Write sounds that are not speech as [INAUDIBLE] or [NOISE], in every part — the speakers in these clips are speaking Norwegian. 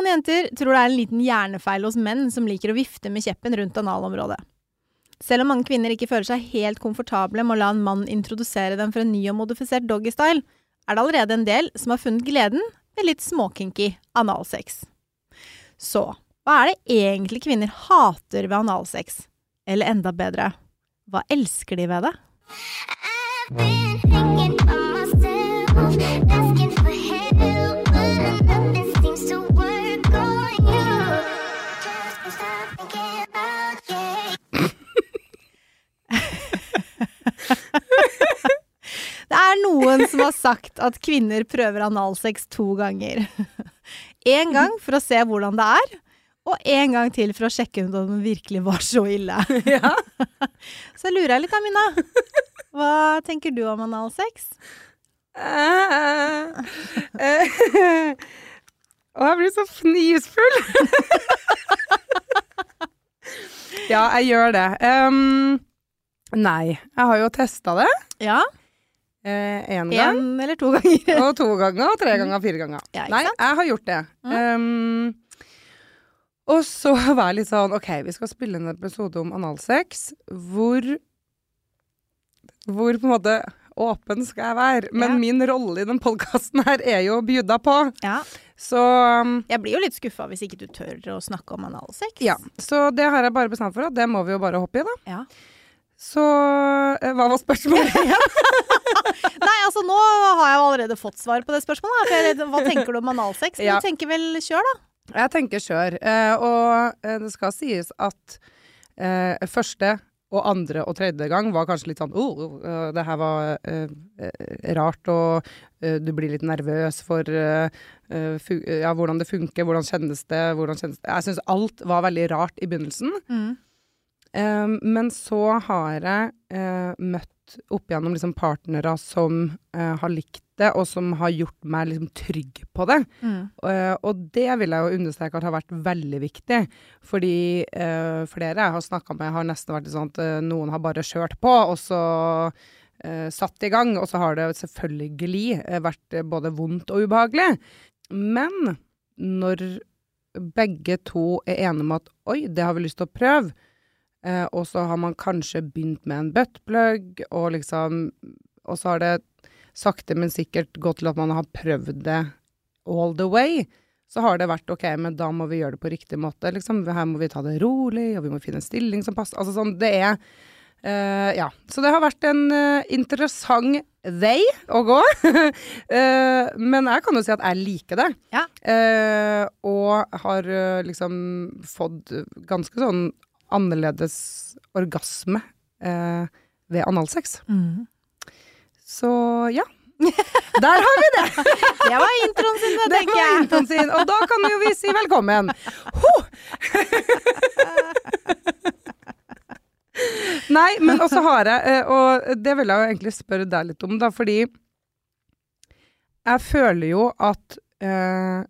noen jenter tror det er en liten hjernefeil hos menn som liker å vifte med kjeppen rundt analområdet. Selv om mange kvinner ikke føler seg helt komfortable med å la en mann introdusere dem for en ny og modifisert doggystyle, er det allerede en del som har funnet gleden med litt småkinky analsex. Så hva er det egentlig kvinner hater ved analsex? Eller enda bedre, hva elsker de ved det? I've been Det er noen som har sagt at kvinner prøver analsex to ganger. [LAUGHS] En gang for å se hvordan det er, og en gang til for å sjekke om det virkelig var så ille. [LAUGHS] Ja. [LAUGHS] Så lurer jeg litt, Amina. Hva tenker du om analsex? Og jeg blir så fnisfull. ja, jeg gjør det. Um, nei, jeg har jo testa det Ja, én gang. En, eller to ganger. Og to ganger, og tre ganger, fire ganger. Ja, Nei, jeg har gjort det. Um, og så [LAUGHS] var jeg litt sånn OK, vi skal spille en episode om analsex. Hvor Hvor på en måte åpen skal jeg være? Men Ja. min rolle i den podkasten her er jo bjuda på. Ja. Så um, Jeg blir jo litt skuffa hvis ikke du tør å snakke om analsex. ja. Så det har jeg bare bestemt for, at det må vi jo bare hoppe i, da. Ja. Så eh, hva var spørsmålet? igjen? [LAUGHS] Nei, altså nå har jeg jo allerede fått svar på det spørsmålet. Redd, hva tenker du om analsex? Men Ja. Du tenker vel kjør, da. Jeg tenker kjør. Eh, og eh, det skal sies at eh, første og andre og tredje gang var kanskje litt sånn oh, eh, det her var rart, og du blir litt nervøs for ja, hvordan det funker, hvordan kjennes det, hvordan kjennes det Jeg syns alt var veldig rart i begynnelsen. Eh, men så har jeg eh, møtt opp igjennom liksom partnere som eh, har likt det, og som har gjort meg liksom trygg på det. Mm. Eh, og det vil jeg jo understreke at har vært veldig viktig. Fordi flere jeg har snakka med, har nesten vært sånn at noen har bare kjørt på, og så satt i gang. Og så har det selvfølgelig vært både vondt og ubehagelig. Men når begge to er enige om at oi, det har vi lyst til å prøve, eh, og så har man kanskje begynt med en buttplug, og liksom Og så har det sakte, men sikkert gått til at man har prøvd det all the way, så har det vært ok, men da må vi gjøre det på riktig måte. Liksom. Her må vi ta det rolig, og vi må finne en stilling som passer. Altså sånn, det er eh, Ja. Så det har vært en eh, interessant vei å gå. [LAUGHS] Eh, men jeg kan jo si at jeg liker det. Ja. Eh, og har eh, liksom fått ganske sånn annerledes orgasme eh, ved analsex. Mm. Så ja. Der har vi det! [LAUGHS] Det var introen sin, Det tenker var jeg. sin, og da kan jo vi si velkommen. Ho! [LAUGHS] Nei, men også har jeg, eh, og det vil jeg jo egentlig spørre deg litt om, da, fordi jeg føler jo at eh,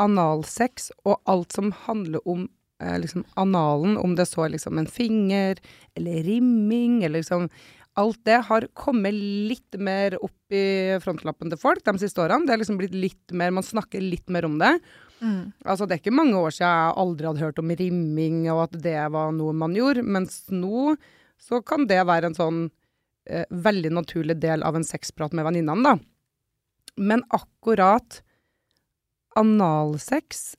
analsex og alt som handler om eh, liksom analen, om det så liksom en finger eller rimming eller liksom Alt det har kommet litt mer opp i frontlappen til folk de siste årene. Det er liksom blitt litt mer, Man snakker litt mer om det. Mm. Altså, det er ikke mange år siden jeg aldri hadde hørt om rimming, og at det var noe man gjorde. Mens nå så kan det være en sånn eh, veldig naturlig del av en sexprat med venninnene, da. Men akkurat analsex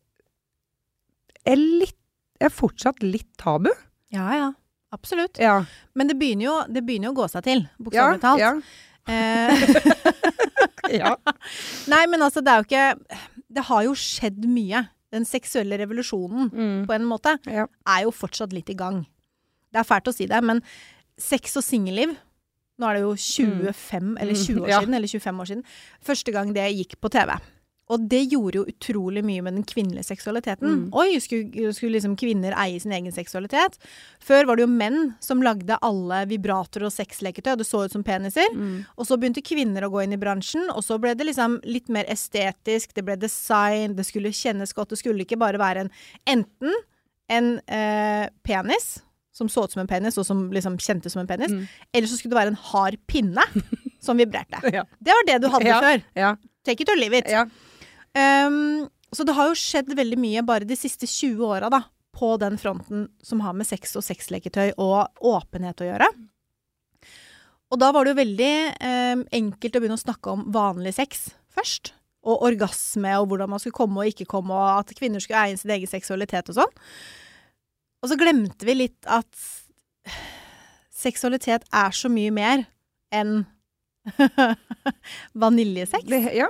er litt er fortsatt litt tabu. Ja, ja. Absolutt. Ja. Men det begynner jo, det begynner jo å gå seg til, bokstavelig talt. ja, Eh, [LAUGHS] ja. nei, men altså, det er jo ikke Det har jo skjedd mye. Den seksuelle revolusjonen, Mm. på en måte, er jo fortsatt litt i gang. Det er fælt å si det, men sex og singelliv Nå er det jo 25 eller 20 år Mm. Ja. siden, eller 25 år siden. Første gang det gikk på TV. Og det gjorde jo utrolig mye med den kvinnelige seksualiteten. Mm. Oi, skulle, skulle liksom kvinner eie sin egen seksualitet? Før var det jo menn som lagde alle vibratorer og sexleketøy, og det så ut som peniser. Mm. Og så begynte kvinner å gå inn i bransjen, og så ble det liksom litt mer estetisk, det ble design, det skulle kjennes godt, det skulle ikke bare være en enten en eh, penis, som så ut som en penis, og som liksom kjentes som en penis, Mm. eller så skulle det være en hard pinne som vibrerte. [LAUGHS] Ja. Det var det du hadde Ja. før. Ja. Take it or leave it. ja. Um, så det har jo skjedd veldig mye bare de siste 20 åra, da, på den fronten som har med sex og sexleketøy og åpenhet å gjøre. Og da var det jo veldig um, enkelt å begynne å snakke om vanlig sex først. Og orgasme, og hvordan man skulle komme og ikke komme, og at kvinner skulle eie sin egen seksualitet og sånn. Og så glemte vi litt at seksualitet er så mye mer enn [LAUGHS] vaniljesex. Det, ja.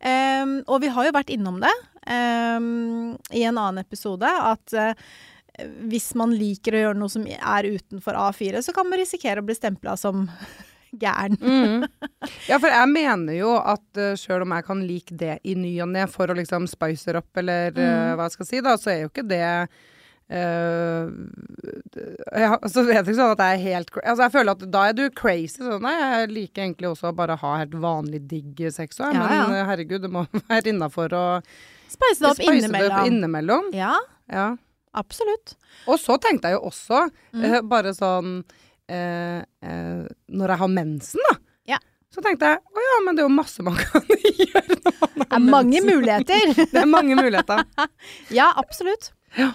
Ehm, og vi har jo vært innom det um, i en annen episode, at uh, hvis man liker å gjøre noe som er utenfor A4, så kan man risikere å bli stempla som [LAUGHS] gæren. Mm. [LAUGHS] ja, for jeg mener jo at uh, sjøl om jeg kan like det i ny og ne for å liksom spicer opp eller eh, Mm. hva jeg skal si, da, så er jo ikke det eh, ja, så vet jeg ikke sånn at jeg er helt Altså jeg føler at da er du crazy. Sånn, jeg liker egentlig også å bare ha helt vanlig digg sex òg, Ja, men ja. eh, herregud, det må [LAUGHS] være innafor å Spice det opp spice det opp innimellom. innimellom. Ja, Ja. absolutt. Og så tenkte jeg jo også, Mm. uh, bare sånn uh, Når jeg har mensen, da. Så tenkte jeg å ja, men det er jo masse man [LAUGHS] kan gjøre når man Det er mange mensen. muligheter. [LAUGHS] Det er mange muligheter. ja, absolutt. Ja,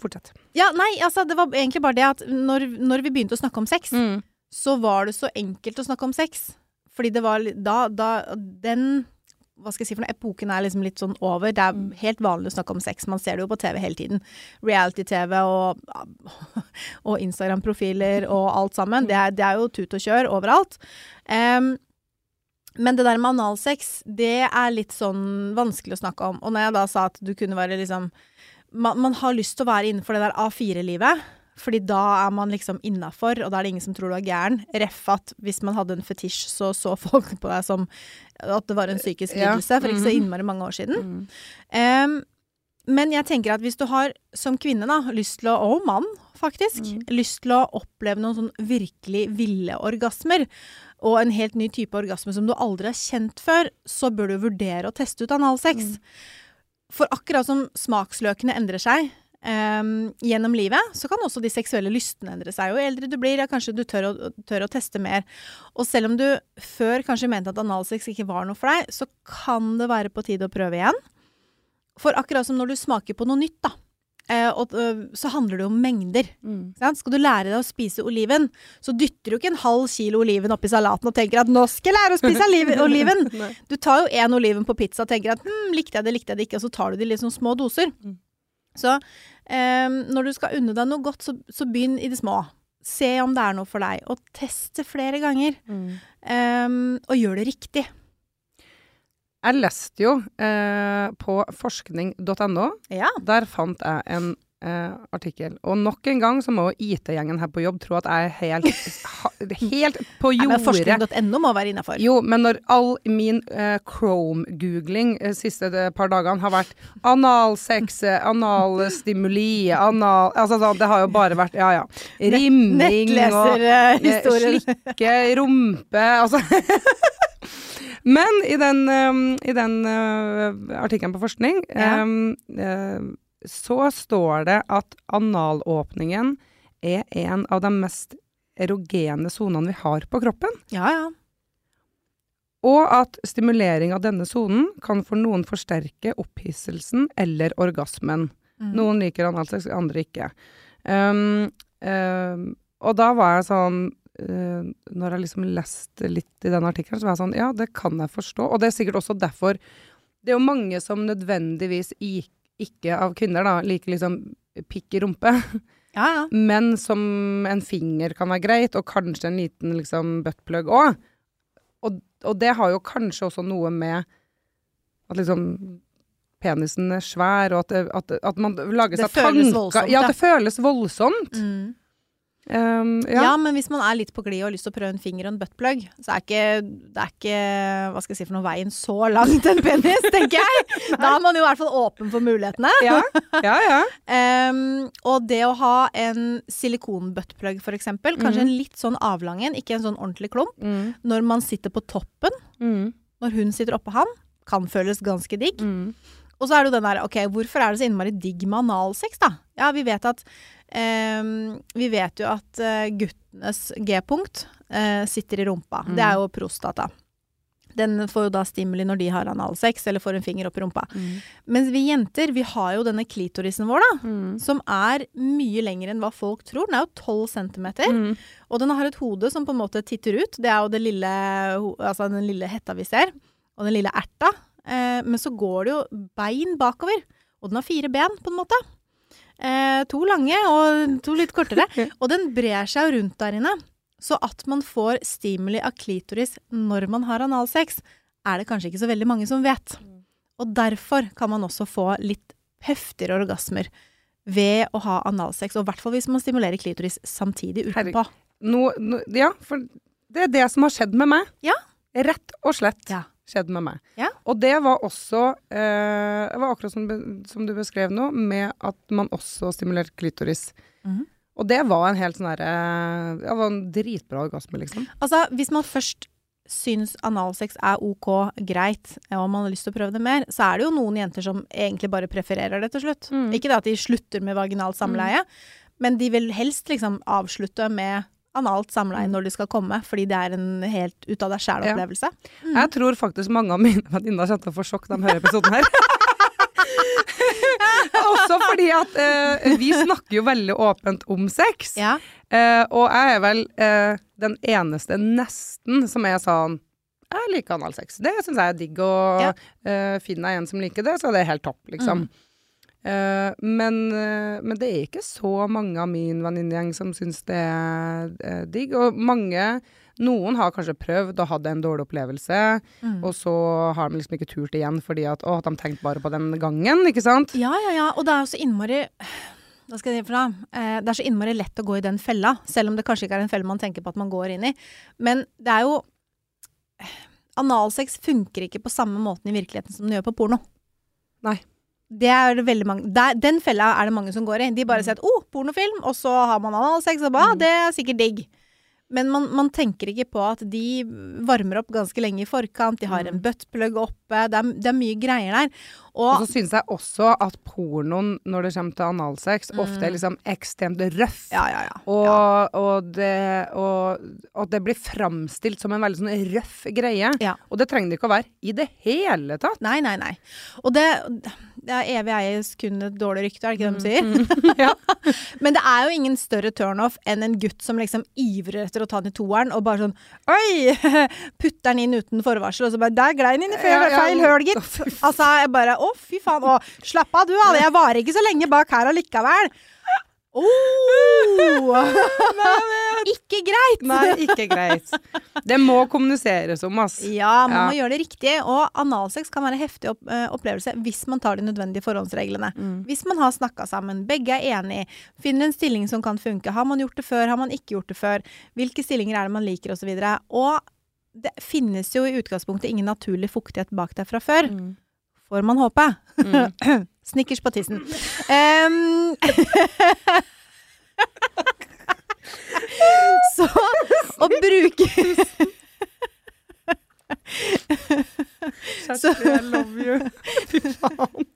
fortsett. Ja, nei, altså, det var egentlig bare det at når, når vi begynte å snakke om sex, Mm. så var det så enkelt å snakke om sex. Fordi det var da, da Den hva skal jeg si for noe, epoken er liksom litt sånn over. Det er helt vanlig å snakke om sex. Man ser det jo på TV hele tiden. Reality-TV og, og Instagram-profiler og alt sammen. Det er, det er jo tut og kjør overalt. Um, men det der med analsex, det er litt sånn vanskelig å snakke om. Og når jeg da sa at du kunne være liksom Man, man har lyst til å være innenfor det der A4-livet. Fordi da er man liksom innafor, og da er det ingen som tror du er gæren. Ref at hvis man hadde en fetisj, så så folk på deg som at det var en psykisk Ja. for ikke så Mhm. innmari mange år siden. Mm. Um, men jeg tenker at hvis du har, som kvinne, da, lyst til å, og mann faktisk, Mm. lyst til å oppleve noen sånn virkelig ville orgasmer, og en helt ny type orgasme som du aldri har kjent før, så bør du vurdere å teste ut analsex. Mm. For akkurat som smaksløkene endrer seg um, gjennom livet, så kan også de seksuelle lystene endre seg. Jo eldre du blir, ja, kanskje du tør å, tør å teste mer. Og selv om du før kanskje mente at analsex ikke var noe for deg, så kan det være på tide å prøve igjen. For akkurat som når du smaker på noe nytt, da, eh, og, uh, så handler det om mengder. Mm. Sant? Skal du lære deg å spise oliven, så dytter du ikke en halv kilo oliven oppi salaten og tenker at 'nå skal jeg lære å spise [LAUGHS] oliven'. Du tar jo én oliven på pizza og tenker at hm, 'likte jeg det, likte jeg det ikke', og så tar du det i litt sånn små doser. Mm. Så em, når du skal unne deg noe godt, så, så begynn i det små. Se om det er noe for deg, og teste flere ganger. Mm. Um, og gjør det riktig. Jeg leste jo eh, på forskning.no. Ja. Der fant jeg en eh, artikkel. Og nok en gang så må IT-gjengen her på jobb tro at jeg er helt, [LAUGHS] ha, helt på jordet. Forskning.no må være innafor. Jo, men når all min eh, Chrome-googling eh, siste eh, par dagene har vært analsex, analstimuli, anal... Altså sånn, det har jo bare vært Ja, ja. Rimming og eh, Slikke, rumpe Altså [LAUGHS] Men i den, um, i den uh, artikkelen på forskning Ja. um, uh, så står det at analåpningen er en av de mest erogene sonene vi har på kroppen. Ja, ja. Og at stimulering av denne sonen kan for noen forsterke opphisselsen eller orgasmen. Mm. Noen liker analsex, andre ikke. Um, um, og da var jeg sånn Når jeg liksom leste litt i den artikkelen, så var jeg sånn Ja, det kan jeg forstå. Og det er sikkert også derfor Det er jo mange som nødvendigvis gikk, ikke av kvinner, da, liker liksom pikk i rumpe. [LAUGHS] Ja, ja. Men som en finger kan være greit, og kanskje en liten liksom buttplug òg. Og, og det har jo kanskje også noe med at liksom penisen er svær, og at, at, at man lager Det seg føles tanker voldsomt, Ja, ja. det føles voldsomt. Mm. Um, Ja. ja. men hvis man er litt på glid og har lyst til å prøve en finger og en buttplug, så er ikke, det er ikke hva skal jeg si for noe, veien så langt en penis, [LAUGHS] tenker jeg. Da er man jo i hvert fall åpen for mulighetene. Ja, ja. ja. um, [LAUGHS] og det å ha en silikonbuttplug, for eksempel, kanskje mm. en litt sånn avlang en, ikke en sånn ordentlig klump, Mm, når man sitter på toppen, mm, når hun sitter oppå han, kan føles ganske digg. mm. Og så er det jo den der, ok, hvorfor er det så innmari digg med analsex, da? Ja, vi vet at Vi vet jo at eh, guttenes G-punkt eh, sitter i rumpa. Mm. Det er jo prostata. Den får jo da stimuli når de har analsex, eller får en finger opp i rumpa. Mens vi jenter, vi har jo denne klitorisen vår, da. Mm. Som er mye lengre enn hva folk tror. Den er jo 12 centimeter. Mm. Og den har et hode som på en måte titter ut. Det er jo det lille, altså den lille hetta vi ser. Og den lille erta. Eh, men så går det jo bein bakover. Og den har fire ben, på en måte. Eh, to lange og to litt kortere. [LAUGHS] Og den brer seg rundt der inne. Så at man får stimuli av klitoris når man har analsex, er det kanskje ikke så veldig mange som vet. Og derfor kan man også få litt heftigere orgasmer ved å ha analsex. Og i hvert fall hvis man stimulerer klitoris samtidig utenpå. No, no, ja, for det er det som har skjedd med meg. Ja. Rett og slett Ja. Skjedd med meg. Ja. Og det var også eh, Det var akkurat som, som du beskrev nå, med at man også stimulerte klitoris. Mhm. Og det var en helt sånn derre Det var en dritbra orgasme, liksom. Altså, hvis man først syns analsex er ok, greit, og man har lyst til å prøve det mer, så er det jo noen jenter som egentlig bare prefererer det til slutt. Mm. Ikke det at de slutter med vaginalt samleie, men de vil helst liksom avslutte med analt samleie Mm. når du skal komme, fordi det er en helt ut av deg sjæl-opplevelse. Jeg tror faktisk mange av mine venninner kommer til å få sjokk når de hører episoden her. [LAUGHS] Også fordi at eh, vi snakker jo veldig åpent om sex. Ja. Eh, og jeg er vel eh, den eneste nesten som er sånn Jeg liker analsex. Det syns jeg er digg. Og Ja. eh, finner jeg en som liker det, så det er helt topp, liksom. Eh, men, uh, men det er ikke så mange av min venninnegjeng som syns det er uh, digg. Og mange Noen har kanskje prøvd og hatt en dårlig opplevelse, Mm. og så har de liksom ikke turt igjen fordi at, å, de tenkte bare på den gangen, ikke sant? Ja, ja, ja. Og det er jo så innmari Hva skal jeg si for noe? Eh, Det er så innmari lett å gå i den fella, selv om det kanskje ikke er en felle man tenker på at man går inn i. Men det er jo Analsex funker ikke på samme måten i virkeligheten som den gjør på porno. Nei. Det er det veldig mange der, Den fella er det mange som går i. De bare sier at 'å, pornofilm', og så har man analsex, og bare, mm. 'det er sikkert digg'. Men man, man tenker ikke på at de varmer opp ganske lenge i forkant, de har en buttplug oppe, det er, det er mye greier der. Og Og, så syns jeg også at pornoen, når det kommer til analsex, ofte er liksom ekstremt røff. ja, ja, ja. Og, og, det, og, det blir framstilt som en veldig sånn røff greie. Ja. Og det trenger det ikke å være i det hele tatt. Nei, nei, nei. Og det, er evig eies kun et dårlig rykte, er det ikke det de sier? Mm. [LAUGHS] Ja. Men det er jo ingen større turnoff enn en gutt som liksom ivrer etter å ta den i toeren, og bare sånn Oi! [LAUGHS] Putter den inn uten forvarsel, og så bare Der glei den inn i feil, Ja, ja. feil høl, gitt. Altså, jeg bare Å, fy faen. Å, slapp av, du. Jeg varer ikke så lenge bak her allikevel. Oh! [LAUGHS] ikke greit! Nei, ikke greit. Det må kommuniseres om, ass. Ja, man Ja. må gjøre det riktig. Og analsex kan være en heftig opp, eh, opplevelse hvis man tar de nødvendige forhåndsreglene. Mm. Hvis man har snakka sammen, begge er enige, finner en stilling som kan funke. Har man gjort det før, har man ikke gjort det før? Hvilke stillinger er det man liker, osv. Og, og det finnes jo i utgangspunktet ingen naturlig fuktighet bak deg fra før. Mm. Får man håpe. Mm. [CLEARS THROAT] Snickers på tissen. Em, [LAUGHS] så å bruke Så- I love you. [LAUGHS] Fy faen.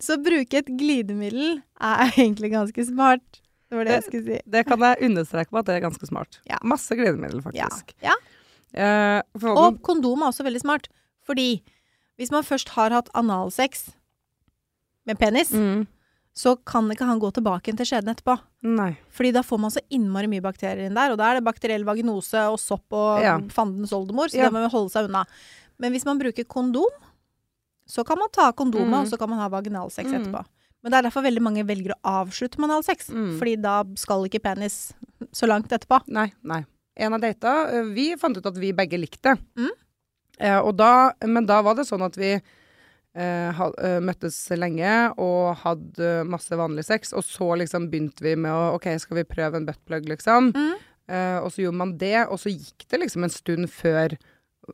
Så å bruke et glidemiddel er egentlig ganske smart. Det var det jeg skulle si. Det kan jeg understreke på at det er ganske smart. Ja. Masse glidemiddel, faktisk. ja. Eh, for Og kondom er også veldig smart. Fordi hvis man først har hatt analsex med penis, mm. Så kan ikke han gå tilbake til skjeden etterpå. Nei. Fordi da får man så innmari mye bakterier inn der, og da er det bakteriell vaginose og sopp og Ja. fandens oldemor, så Ja. det må man holde seg unna. Men hvis man bruker kondom, så kan man ta kondomet, Mm. og så kan man ha vaginalsex Mm. etterpå. Men det er derfor veldig mange velger å avslutte med analsex, Mm. fordi da skal ikke penis så langt etterpå. Nei, nei. En av data, eh, vi fant ut at vi begge likte. Mm. Eh, og da, men da var det sånn at vi møttes lenge og hadde masse vanlig sex, og så liksom begynte vi med å OK, skal vi prøve en buttplug, liksom? Mm. Eh, og så gjorde man det, og så gikk det liksom en stund før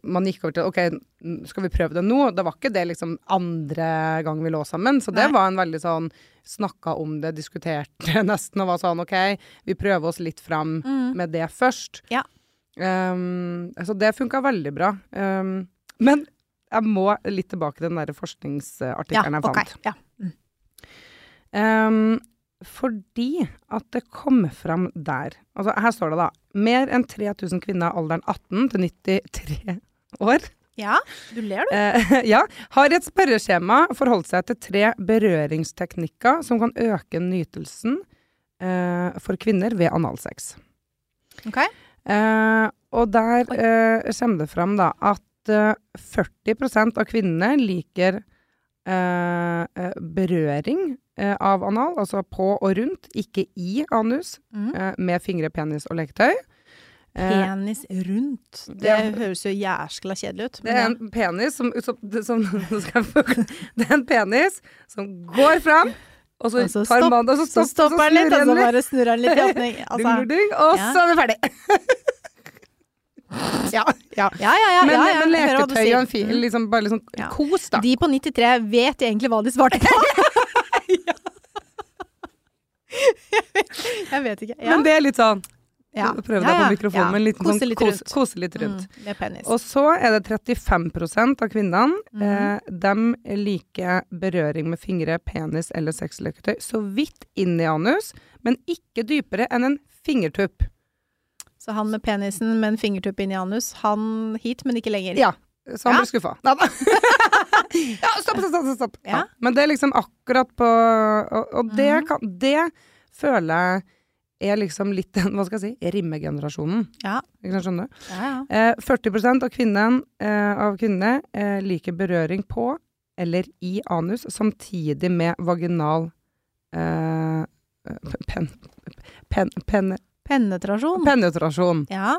man gikk over til OK, skal vi prøve det nå? Da var ikke det liksom andre gang vi lå sammen, så det Nei. var en veldig sånn Snakka om det, diskuterte [LAUGHS] nesten, og var sånn OK, vi prøver oss litt fram Mm. med det først. Ja. Um, så det funka veldig bra. Um, men jeg må litt tilbake til den der Ja, jeg fant. fant. Ja. Um, fordi at det kommer fram der Altså, her står det da Mer enn 3000 kvinner alderen 18 til 93 år Ja, du ler, du. Uh, [LAUGHS] ja, har i et spørreskjema forholdt seg til tre berøringsteknikker som kan øke nytelsen uh, for kvinner ved analsex. Okay. Uh, og der kommer det fram da at eh, 40% av kvinnene liker eh, eh, berøring eh, av anal, altså på og rundt, ikke i anus, Mm. eh, med fingre, penis og leketøy. Eh, Penis rundt. Det Ja. høres jo jæskla kjedelig ut. Det er en penis som, som, som [LAUGHS] Det er en penis som går fram, og så, Og så tar stopp- man og så, Så stopper den litt, og så bare snurrer den litt i [LAUGHS] åpning. Altså, ding, ding, og Ja. så er vi ferdig. [LAUGHS] ja, ja. ja, ja, ja. Men, men leketøy og en fil Mm. liksom, bare liksom kos, da. De på 93 vet egentlig hva de svarte på. [LAUGHS] Jeg vet ikke. Men det er litt sånn ja. Prøv deg på mikrofonen, men en liten Kose sånn litt kos, rundt. kose litt rundt. Mm, med penis. Og så er det 35% av kvinnene. Mm. eh, de liker berøring med fingre, penis eller sexleketøy så vidt inn i anus, men ikke dypere enn en fingertupp. Så han med penisen med en fingertupp inn i anus, han hit, men ikke lenger. Ja. Så han Ja. blir skuffa. Nei da. [LAUGHS] ja, stopp, stopp, stopp. stopp. Ja. Men det er liksom akkurat på Og, og det, mm. kan, det føler jeg er liksom litt den, hva skal jeg si, rimmegenerasjonen. Ja. Ikke sant, skjønner du? Ja, ja. Eh, 40 av kvinnen, eh, av kvinnene eh, liker berøring på eller i anus samtidig med vaginal eh, pen, pen, pen, Penetrasjon. penetrasjon. Ja.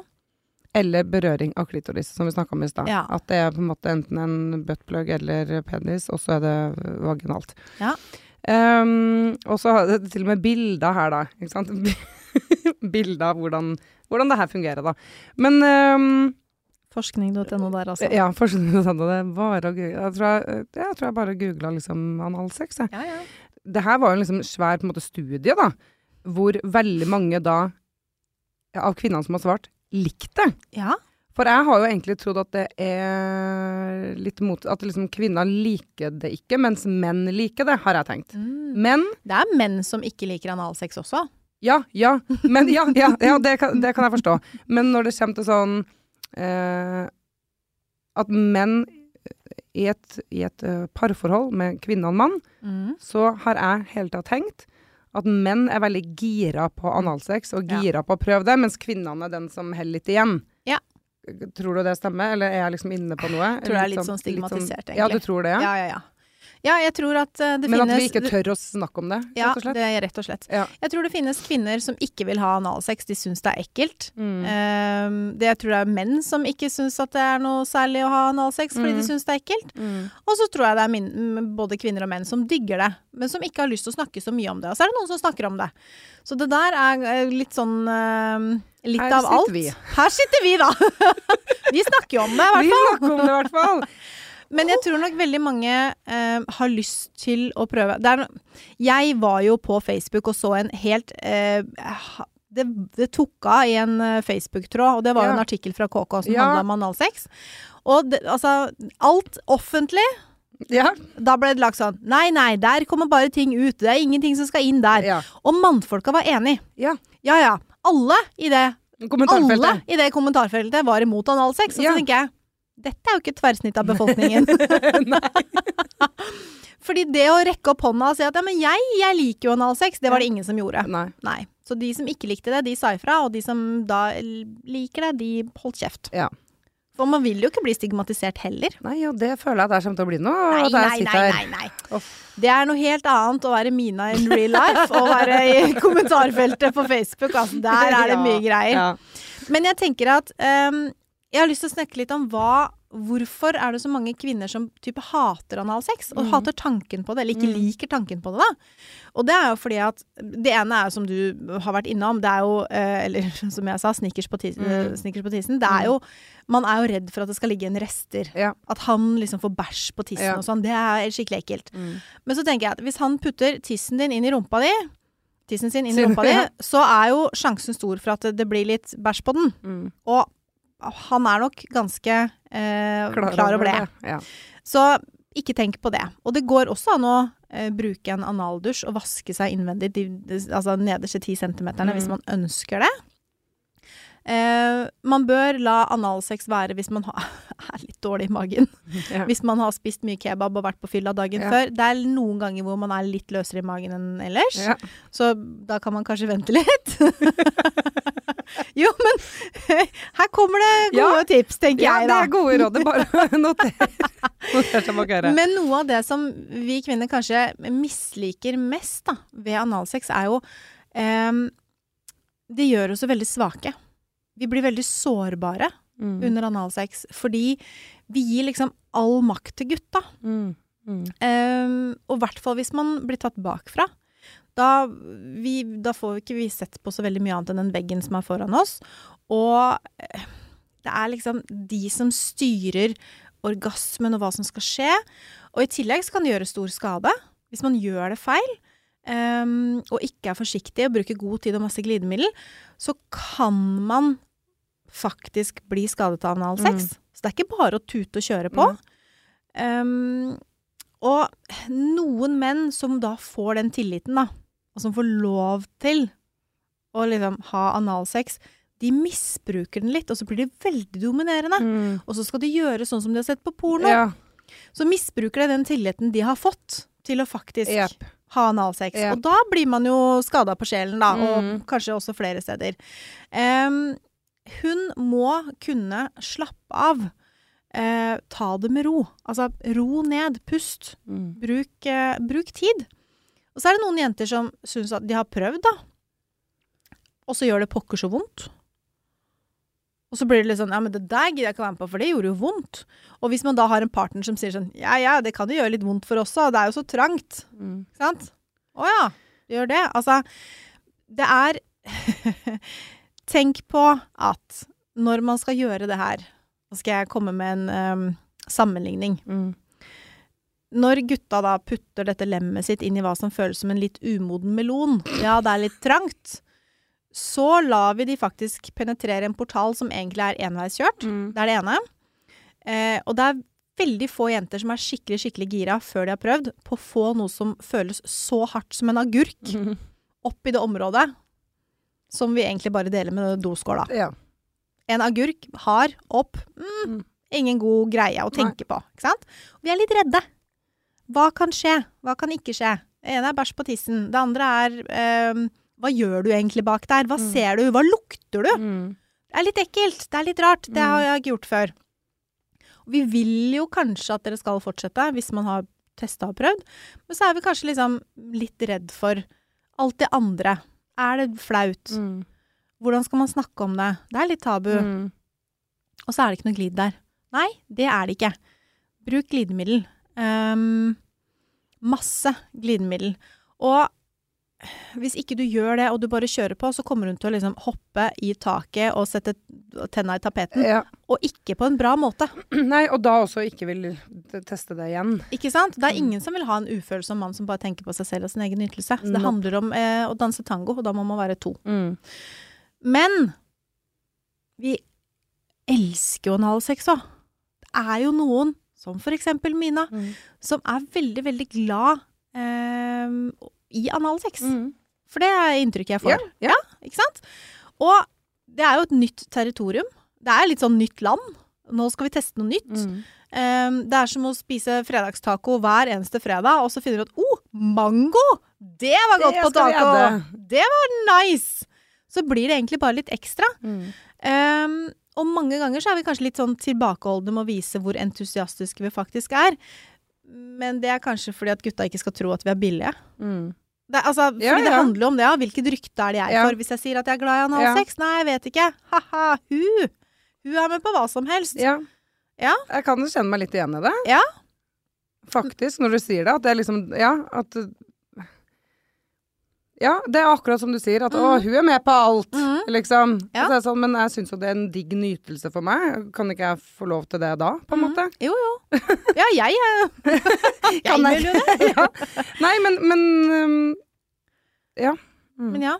Eller berøring av klitoris, som vi snakka om i stad. Ja. At det er på en måte enten en buttplug eller penis, og så er det vaginalt. Ja. Um, og så har det til og med bilder her, da. Ikke sant? [LAUGHS] bilder av hvordan, hvordan det her fungerer, da. Men um, Forskning.no der, altså. Ja, forskning.no. det. det var å google. Jeg tror jeg, jeg, tror jeg bare googla liksom analsex, jeg. Ja, ja. Det her var jo en liksom svær på en måte, studie, da. Hvor veldig mange da, av kvinnene som har svart, likte det. ja. For jeg har jo egentlig trodd at det er litt mot At liksom kvinner liker det ikke, mens menn liker det, har jeg tenkt. Mm. Men Det er menn som ikke liker analsex også. Ja, ja. Men ja, ja, ja det, kan, det kan jeg forstå. Men når det kommer til sånn eh, At menn i et, i et eh, parforhold med kvinne og mann, Mm. så har jeg hele tida tenkt at menn er veldig gira på analsex og Ja. på å prøve det, mens kvinnene er den som holder litt igjen. Ja. Tror du det stemmer, eller er jeg liksom inne på noe? Tror det er litt sånn stigmatisert, Ja, egentlig. du tror det, ja? Ja, ja, ja. Ja, jeg tror at eh, det Men finnes at vi ikke tør å snakke om det, Ja, rett og slett? det er rett og slett. Ja. Jeg tror det finnes kvinner som ikke vil ha analsex, de syns det er ekkelt. Mm. Eh, det, jeg tror det er menn som ikke syns at det er noe særlig å ha analsex fordi de Mm. syns det er ekkelt. Mm. Og så tror jeg det er min, både kvinner og menn som digger det, men som ikke har lyst til å snakke så mye om det. Og så er det noen som snakker om det. Så det der er eh, litt sånn eh, Litt Her av sitter alt. vi. Her sitter vi, da! [LAUGHS] vi snakker jo om det, i hvert Vi snakker om det, i hvert fall. [LAUGHS] Men jeg tror nok veldig mange eh, har lyst til å prøve. No jeg var jo på Facebook og så en helt eh, det, det tok av i en eh, Facebook-tråd, og det var jo Ja. en artikkel fra KK som Ja. handla om analsex. Og det, altså, alt offentlig Ja. Da ble det lagt sånn Nei, nei, der kommer bare ting ut. Det er ingenting som skal inn der. ja. Og mannfolka var enig. Ja. Ja ja. Alle i det, alle i det kommentarfeltet var imot analsex. Og så tenker jeg dette er jo ikke et tverrsnitt av befolkningen. [LAUGHS] [LAUGHS] Fordi det å rekke opp hånda og si at ja, men jeg, jeg liker jo analsex, det var det ingen som gjorde. Nei. Nei. Så de som ikke likte det, de sa ifra, og de som da liker det, de holdt kjeft. Ja. For man vil jo ikke bli stigmatisert heller. Nei, og det føler jeg at det kommer til å bli nå. Nei, nei, nei, nei, nei. Det er noe helt annet å være Mina in real life og være i [LAUGHS] kommentarfeltet på Facebook. Altså, der er det mye greier. Ja. Men jeg tenker at ehm, Jeg har lyst til å snakke litt om hva Hvorfor er det så mange kvinner som type hater analsex? Og Mm. hater tanken på det, eller ikke Mm. liker tanken på det, da. Og det er jo fordi at Det ene er jo som du har vært innom, det er jo eh, Eller [LAUGHS] som jeg sa, snickers på, tisen, Mm. snickers på tissen. Det er jo Man er jo redd for at det skal ligge en rester. Ja. At han liksom får bæsj på tissen Ja. og sånn. Det er skikkelig ekkelt. Mm. Men så tenker jeg at hvis han putter tissen din inn i rumpa di, tissen sin inn i [LAUGHS] rumpa di, så er jo sjansen stor for at det, det blir litt bæsj på den. Mm. Og han er nok ganske eh, klar, over det. Ja. Så ikke tenk på det. Og det går også an å eh, bruke en analdusj og vaske seg innvendig, de, de, altså nederste ti centimeterne, Mm. hvis man ønsker det. Eh, man bør la analsex være hvis man har, [LAUGHS] er litt dårlig i magen. [LAUGHS] Ja. Hvis man har spist mye kebab og vært på fylla dagen Ja. før. Det er noen ganger hvor man er litt løsere i magen enn ellers. Ja. Så da kan man kanskje vente litt. [LAUGHS] [LAUGHS] jo, men [LAUGHS] her kommer det gode Ja. tips, tenker ja, jeg det er gode råd. Bare [LAUGHS] noter. Men noe av det som vi kvinner kanskje misliker mest da, ved analsex, er jo um, Det gjør oss veldig svake. Vi blir veldig sårbare Mm. under analsex, fordi vi gir liksom all makt til gutta. Mm. Mm. Um, og i hvert fall hvis man blir tatt bakfra. Da, vi, da får ikke vi sett på så veldig mye annet enn den veggen som er foran oss. Og eh, det er liksom de som styrer orgasmen og hva som skal skje. Og i tillegg så kan det gjøre stor skade hvis man gjør det feil. Um, og ikke er forsiktig og bruker god tid og masse glidemiddel, så kan man faktisk bli skadet av analsex. Så det er ikke bare å tute og kjøre på. Um, og noen menn som da får den tilliten, da, og som får lov til å liksom ha analsex, de misbruker den litt, og så blir de veldig dominerende. Mm. Og så skal de gjøre sånn som de har sett på porno. Ja. Så misbruker de den tilliten de har fått til å faktisk yep. ha analsex. Yep. Og da blir man jo skada på sjelen, da, Mm. og kanskje også flere steder. Um, hun må kunne slappe av. Eh, ta det med ro. Altså ro ned, pust. Mm. Bruk, eh, bruk tid. Og så er det noen jenter som syns at de har prøvd, da. Og så gjør det pokker så vondt. Og så blir det litt sånn Ja, men det der gidder jeg ikke være med på, for det gjorde jo vondt. Og hvis man da har en partner som sier sånn Ja, ja, det kan jo gjøre litt vondt for oss òg, det er jo så trangt. Mm. Ikke sant? Å ja, det gjør det. Altså, det er [LAUGHS] Tenk på at når man skal gjøre det her Nå skal jeg komme med en um, sammenligning. Mm. Når gutta da putter dette lemmet sitt inn i hva som føles som en litt umoden melon, ja, det er litt trangt, så lar vi de faktisk penetrere en portal som egentlig er enveiskjørt. Mm. Det er det ene. Eh, og det er veldig få jenter som er skikkelig, skikkelig gira før de har prøvd på å få noe som føles så hardt som en agurk Mm. opp i det området som vi egentlig bare deler med doskåla. Ja. En agurk hard opp. Mm, Mm. ingen god greie å tenke på. Vi er litt redde. Hva kan skje? Hva kan ikke skje? Det ene er bæsj på tissen. Det andre er um, Hva gjør du egentlig bak der? Hva Mm. ser du? Hva lukter du? Mm. Det er litt ekkelt. Det er litt rart. Det Mm. har jeg ikke gjort før. Og vi vil jo kanskje at dere skal fortsette, hvis man har testa og prøvd. Men så er vi kanskje liksom litt redd for alt det andre. Er det flaut? Mm. Hvordan skal man snakke om det? Det er litt tabu. Mm. Og så er det ikke noe glid der. Nei, det er det ikke. Bruk glidemiddel. Um, masse glidemiddel. Og hvis ikke du gjør det, og du bare kjører på, så kommer hun til å liksom hoppe i taket og sette tenna i tapeten. Ja. Og ikke på en bra måte. [CLEARS THROAT] Nei, og da også ikke vil teste det igjen. Ikke sant? Det er ingen som vil ha en ufølsom mann som bare tenker på seg selv og sin egen ytelse. Så det handler om eh, å danse tango, og da må man være to. Mm. Men vi elsker jo analsex òg. Det er jo noen, som for eksempel Mina, Mm. som er veldig, veldig glad eh, i analsex. Mm. For det er inntrykket jeg får. Ja, ja. Ikke sant? Og det er jo et nytt territorium. Det er litt sånn nytt land. Nå skal vi teste noe nytt. Mm. Um, det er som å spise fredagstaco hver eneste fredag, og så finner du at oh, mango! Det var godt Det på taco! Det var nice! Så blir det egentlig bare litt ekstra. Mm. Um, og mange ganger så er vi kanskje litt sånn tilbakeholdne med å vise hvor entusiastiske vi faktisk er. Men det er kanskje fordi at gutta ikke skal tro at vi er billige. Mm. Det, altså, fordi Ja, det handler om det, ja. Hvilket rykte er det jeg Ja. for? Hvis jeg sier at jeg er glad i analsex? Nei, jeg vet ikke. Ha-ha, hun! Hun er med på hva som helst. Ja. Ja. Jeg kan jo kjenne meg litt igjen i det. Ja. Faktisk, når du sier det. At det er liksom Ja, at Ja, det er akkurat som du sier. At 'å, hun er med på alt', mm. liksom. Ja. Og så er sånn, men jeg syns jo det er en digg nytelse for meg. Kan ikke jeg få lov til det da, på en mm. måte? Jo, jo. Ja, jeg [LAUGHS] Jeg Kan jeg? vil jo det. [LAUGHS] ja. Nei, men, men um, Ja. Mm. Men ja.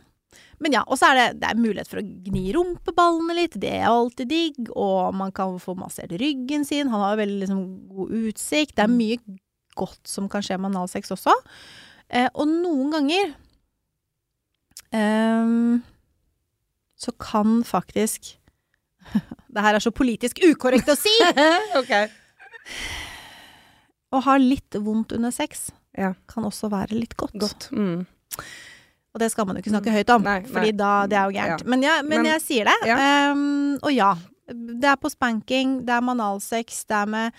Men ja, og så er det, det er mulighet for å gni rumpeballene litt, det er alltid digg, og man kan få massert ryggen sin, han har veldig liksom, god utsikt, det er Mm. mye godt som kan skje med analsex også. Eh, og noen ganger ehm, så kan faktisk [LAUGHS] Det her er så politisk ukorrekt å si! [LAUGHS] ok. Å ha litt vondt under sex Ja. kan også være litt godt. Godt. Mm. Og det skal man jo ikke snakke høyt om, Nei, Fordi nei. da, det er jo gærent. Ja. Men, jeg, men, Men- jeg sier det. Ja. Ehm, og ja. Det er på spanking, det er med analsex, det er med,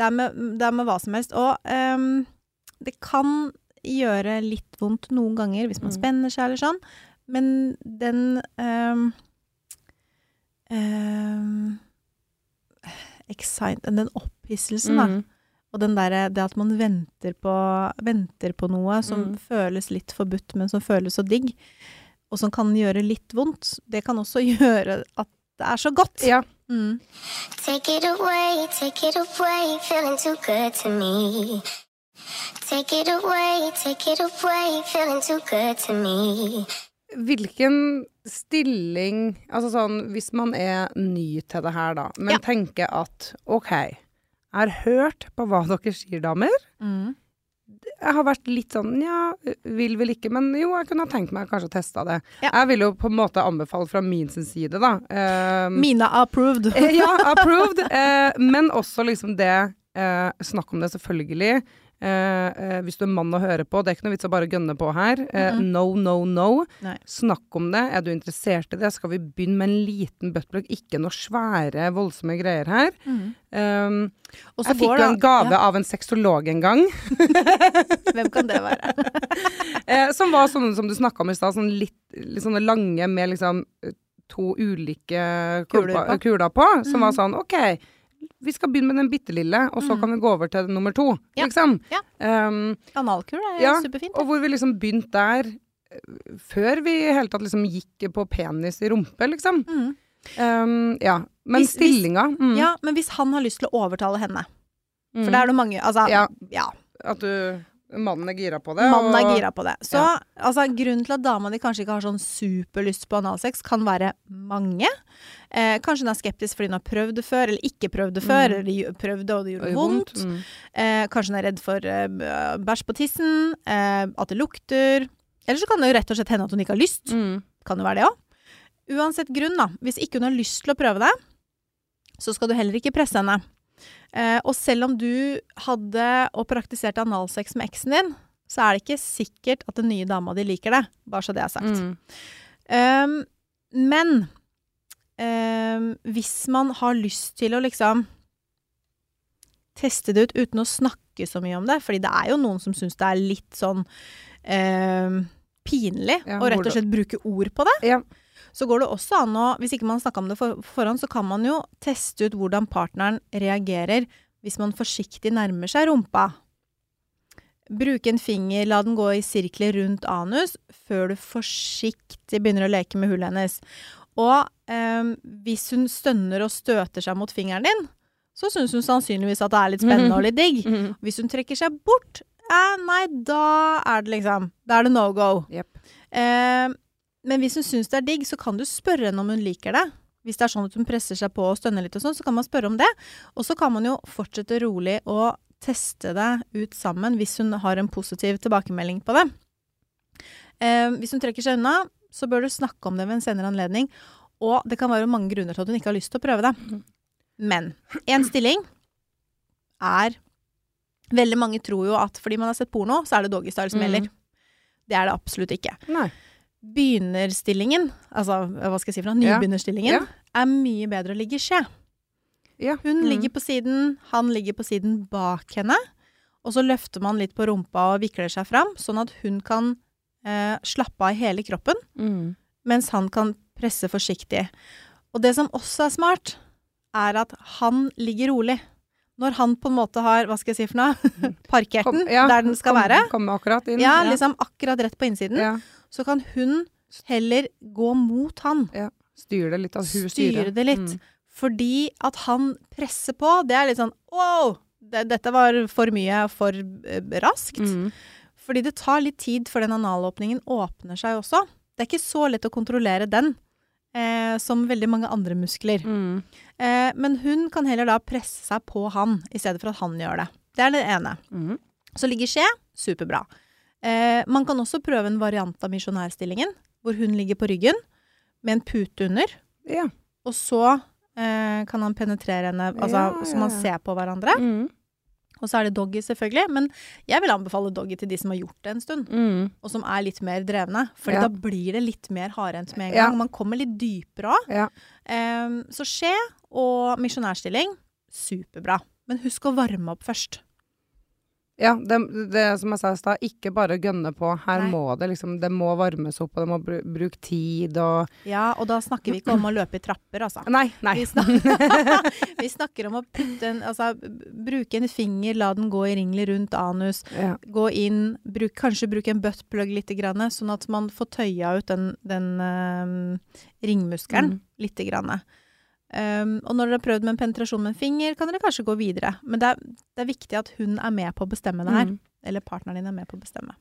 det er med, det er med hva som helst. Og um, det kan gjøre litt vondt noen ganger hvis man Mm. spenner seg eller sånn, men den ehm, ehm, excite, Den opphisselsen, da. Mm. Og den der det at man venter på, venter på noe som Mm. føles litt forbudt, men som føles så digg, og som kan gjøre litt vondt, det kan også [LAUGHS] gjøre at det er så godt. Ja. Mm. Take it away, take it away, feeling too good to me. Take it away, take it away, feeling too good to me. Hvilken stilling Altså sånn, hvis man er ny til det her, da, men Ja. tenker at OK, jeg har hørt på hva dere sier, damer. Mm. Jeg har vært litt sånn ja, vil vel ikke, men jo, jeg kunne ha tenkt meg kanskje å teste det. Ja. Jeg vil jo på en måte anbefale fra min sin side, da. Um, Mina approved. [LAUGHS] Ja, approved. Uh, men også liksom det uh, Snakk om det, selvfølgelig. Eh, eh, hvis du er mann og hører på, det er ikke noe vits å bare gønne på her. Eh. No, no, no. Nei. Snakk om det. Er du interessert i det? Skal vi begynne med en liten buttplug? Ikke noe svære, voldsomme greier her. Mm. Um, jeg fikk jo en gave ja, av en sexolog en gang, [LAUGHS] Hvem kan det være? [LAUGHS] eh, som var sånne som du snakka om i stad, sånn litt, litt sånne lange med liksom eh, to ulike Kuler på. kuler på som var sånn OK, vi skal begynne med den bitte lille, og så mm. kan vi gå over til nummer to, Ja. liksom. Ja. Um, Analkur er Ja, superfint. og hvor vi liksom begynte der eh, før vi i hele tatt liksom gikk på penis i rumpe, liksom. Mm. Um, ja. Men Hvis- stillinga mm, Ja, men hvis han har lyst til å overtale henne, mm, for det er det mange Altså, Ja. ja. At du Mannen er gira på det. Mannen er gira på det. Så Ja. altså, grunnen til at dama di kanskje ikke har sånn superlyst på analsex, kan være mange. Eh, kanskje hun er skeptisk fordi hun har prøvd det før, eller ikke prøvd det før, Mm. eller prøvde, og det gjorde vondt. Mm. Eh, kanskje hun er redd for eh, bæsj på tissen, eh, at det lukter. Eller så kan det jo rett og slett hende at hun ikke har lyst. Mm. Kan jo være det òg. Uansett grunn, da. Hvis ikke hun har lyst til å prøve det, så skal du heller ikke presse henne. Eh, og selv om du hadde og praktiserte analsex med eksen din, så er det ikke sikkert at den nye dama di liker det. Bare så det er sagt. Mm. Um, men um, hvis man har lyst til å liksom teste det ut uten å snakke så mye om det, fordi det er jo noen som syns det er litt sånn eh, pinlig Ja, å rett og slett bruke ord på det, Ja. så går det også an å Hvis ikke man snakka om det for, forhånd, så kan man jo teste ut hvordan partneren reagerer hvis man forsiktig nærmer seg rumpa. Bruke en finger, la den gå i sirkler rundt anus før du forsiktig begynner å leke med hullet hennes. Og eh, hvis hun stønner og støter seg mot fingeren din, så syns hun sannsynligvis at det er litt spennende og litt digg. Mm. Hvis hun trekker seg bort, eh, nei, da er det liksom Da er det no go. Yep. Eh, men hvis hun syns det er digg, så kan du spørre henne om hun liker det. Hvis det er sånn at hun presser seg på og stønner litt og sånn, så kan man spørre om det. Og så kan man jo fortsette rolig å teste det ut sammen hvis hun har en positiv tilbakemelding på det. Eh, hvis hun trekker seg unna, så bør du snakke om det ved en senere anledning. Og det kan være mange grunner til at hun ikke har lyst til å prøve det. Men én stilling er Veldig mange tror jo at fordi man har sett porno, så er det doggystyle som Mm. Det er det absolutt ikke. Nei. Begynnerstillingen, altså hva skal jeg si for noe, Ja. nybegynnerstillingen, Ja. er mye bedre å ligge i skje. Ja. Hun Mm. ligger på siden, han ligger på siden bak henne, og så løfter man litt på rumpa og vikler seg fram, sånn at hun kan eh, slappe av i hele kroppen, Mm. mens han kan presse forsiktig. Og det som også er smart, er at han ligger rolig. Når han på en måte har, hva skal jeg si for noe, [LAUGHS] parkert den ja, der den skal kom- være, kom akkurat inn. ja, liksom akkurat rett på innsiden, Ja. så kan hun heller gå mot han. Styre det litt. At hun Styre styrer. det litt. Mm. Fordi at han presser på, det er litt sånn wow! Det, dette var for mye, for eh, raskt. Mm. Fordi det tar litt tid før den analåpningen åpner seg også. Det er ikke så lett å kontrollere den eh, som veldig mange andre muskler. Mm. Eh, men hun kan heller da presse seg på han, i stedet for at han gjør det. Det er det ene. Mm. Så ligger skje, superbra. Eh, man kan også prøve en variant av misjonærstillingen, hvor hun ligger på ryggen med en pute under. Ja. Og så Eh, kan han penetrere henne, altså Ja, så man ja, ja. ser på hverandre. Mm. Og så er det doggy, selvfølgelig. Men jeg vil anbefale doggy til de som har gjort det en stund. Mm. Og som er litt mer drevne. For Ja. da blir det litt mer hardhendt med en Ja. gang. Man kommer litt dypere òg. Ja. så skje og misjonærstilling, superbra. Men husk å varme opp først. Ja, det, det som jeg sa i stad, ikke bare gønne på. Her Nei. må det liksom Det må varmes opp, og det må br bruke tid og Ja, og da snakker vi ikke om å løpe i trapper, altså. Nei, nei. Vi, snakker, [LAUGHS] vi snakker om å putte en Altså bruke en finger, la den gå i ringler rundt anus. Ja. Gå inn, bruk, kanskje bruke en buttplug litt, grann, sånn at man får tøya ut den, den eh, ringmuskelen Mm. lite grann. Um, og når dere har prøvd med en penetrasjon med en finger, kan dere kanskje gå videre. Men det er, det er viktig at hun er med på å bestemme det her. Mm. Eller partneren din er med på å bestemme.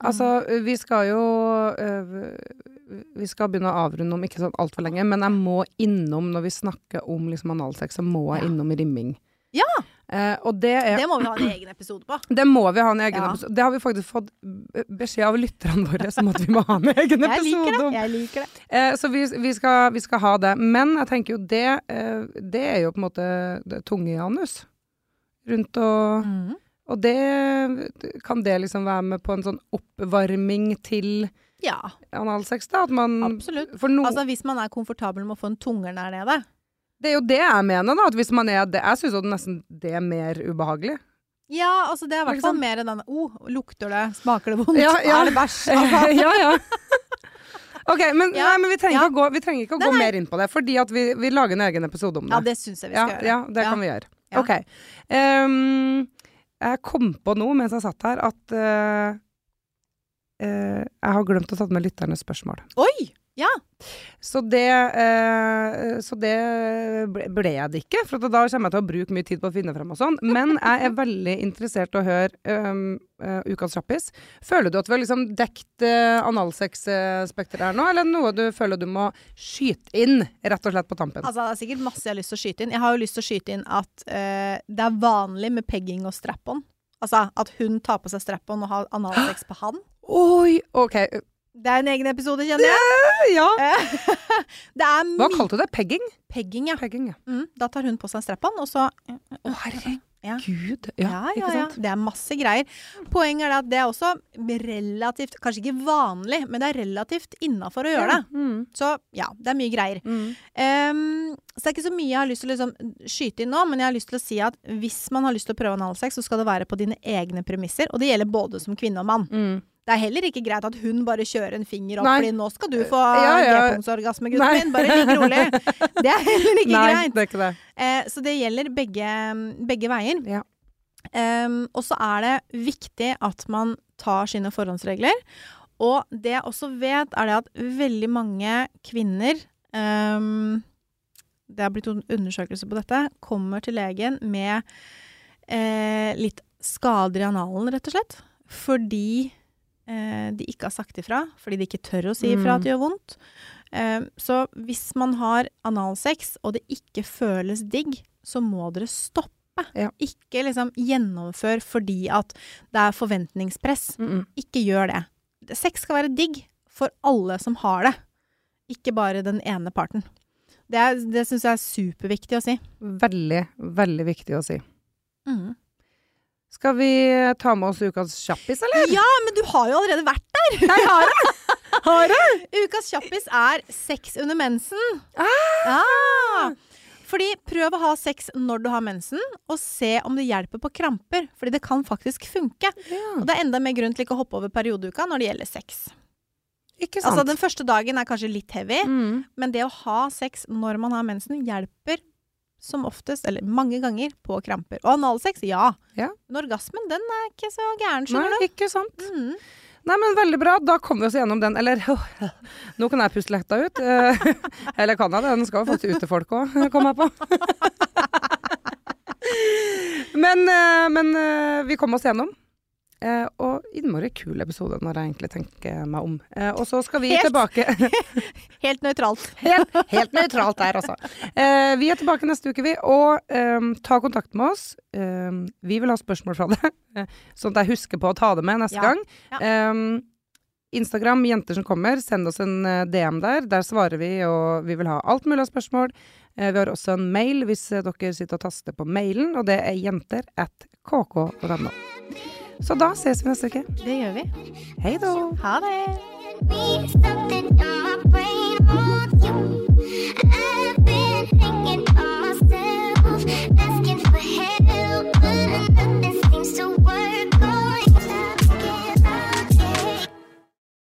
Altså, vi skal jo øh, Vi skal begynne å avrunde om ikke sånn altfor lenge, men jeg må innom når vi snakker om liksom analsex, så må jeg Ja. innom rimming. Ja! Eh, det er Det må vi ha en egen episode på. Det må vi ha en egen Ja. episode Det har vi faktisk fått beskjed av lytterne våre som at vi må ha en egen Jeg liker episode det. om. Jeg liker det. Eh, så vi, vi, skal, vi skal ha det. Men jeg tenker jo det eh, Det er jo på en måte det tunge anus. Rundt og Mm. Og det Kan det liksom være med på en sånn oppvarming til Ja, analsex, da? Man absolutt. No, Altså Hvis man er komfortabel med å få en tunger der nede. Det er jo det jeg mener, da. At hvis man er det Jeg syns jo nesten det er mer ubehagelig. Ja, altså det er i hvert fall mer den oh, Lukter det? Smaker det vondt? Ja, ja. Er det bæsj? Altså, [LAUGHS] ja, ja. [LAUGHS] OK, men, Ja, nei, men vi trenger ja. gå, vi trenger ikke å Nei, gå nei. mer inn på det, fordi vi, vi lager en egen episode om det. ja, det syns jeg vi ja, skal gjøre. ja, det kan vi gjøre. OK. Um, jeg kom på noe mens jeg satt her, at uh, uh, jeg har glemt å ta med lytternes spørsmål. Oi! Ja. Så det, eh, så det ble, ble jeg det ikke, for da kommer jeg til å bruke mye tid på å finne frem og sånn. Men jeg er veldig interessert i å høre um, uh, Ukas kjappis. Føler du at vi har liksom dekt uh, analsex-spekteret her nå, eller er noe du føler du må skyte inn rett og slett på tampen? Altså, det er sikkert masse jeg har lyst til å skyte inn. Jeg har jo lyst til å skyte inn at uh, det er vanlig med pegging og strap-on. Altså at hun tar på seg strap-on og har analsex på han. Oi! OK. Det er en egen episode, kjenner jeg. Ja. [LAUGHS] Det er Hva kalte du det? Pegging? pegging, ja. Pegging, ja. Mm, da tar hun på seg strap-on, og så Å, herregud. Ja. Ja, Ja, ja. Det er masse greier. Poenget er at det er også relativt Kanskje ikke vanlig, men det er relativt innafor å gjøre det. Mm. Så ja, det er mye greier. Mm. Um, så det er ikke så mye jeg har lyst til å liksom, skyte inn nå, men jeg har lyst til å si at hvis man har lyst til å prøve analsex, så skal det være på dine egne premisser. Og det gjelder både som kvinne og mann. Mm. Det er heller ikke greit at hun bare kjører en finger opp, Nei. fordi nå skal du få Ja, ja. G-punktsorgasme, gutten min. Bare ligg rolig. [LAUGHS] Det er heller ikke Nei, greit. det ikke det. Eh, så det gjelder begge, begge veier. Ja. Um, og så er det viktig at man tar sine forhåndsregler. Og det jeg også vet, er det at veldig mange kvinner um, Det har blitt en undersøkelse på dette. Kommer til legen med eh, litt skader i analen, rett og slett. Fordi de ikke har sagt ifra. Fordi de ikke tør å si ifra Mm. at det gjør vondt. Eh, så hvis man har analsex, og det ikke føles digg, så må dere stoppe. Ja. Ikke liksom gjennomfør fordi at det er forventningspress. Mm -mm. Ikke gjør det. Sex skal være digg for alle som har det. Ikke bare den ene parten. Det, er- det syns jeg er superviktig å si. Veldig, veldig viktig å si. Mm. Skal vi ta med oss ukas kjappis, eller? Ja, men du har jo allerede vært der! [LAUGHS] Jeg har det! Har det? Ukas kjappis er sex under mensen. Ah! Ja. Fordi prøv å ha sex når du har mensen, og se om det hjelper på kramper. Fordi det kan faktisk funke. Og det er enda mer grunn til ikke å hoppe over periodeuka når det gjelder sex. Ikke sant? Altså Den første dagen er kanskje litt heavy, mm. men det å ha sex når man har mensen, hjelper som oftest, eller mange ganger, på kramper. Og analsex, ja. Ja. Men orgasmen, den er ikke så gæren, Nei, skjønner du. ikke sant. Mm. Nei, men veldig bra. Da kom vi oss gjennom den. Eller nå kan jeg puste letta ut. Eh, Eller kan jeg det? Den skal jo faktisk ut til folk òg, kom jeg på. [LAUGHS] Men, eh, men eh, vi kom oss gjennom. Eh, og innmari kul episode, når jeg egentlig tenker meg om. Eh, og så skal vi helt, tilbake [LAUGHS] Helt nøytralt. [LAUGHS] helt, helt nøytralt der, altså. Eh, vi er tilbake neste uke, vi. Og eh, ta kontakt med oss. Eh, vi vil ha spørsmål fra deg, [LAUGHS] sånn at jeg husker på å ta det med neste ja. gang. Ja. Eh, Instagram, jenter som kommer, send oss en DM der. Der svarer vi, og vi vil ha alt mulig av spørsmål. Vi har også en mail hvis dere sitter og taster på mailen, og det er jenter at kk.no. Så da ses vi neste uke. Det gjør vi. Hei da. Ha det.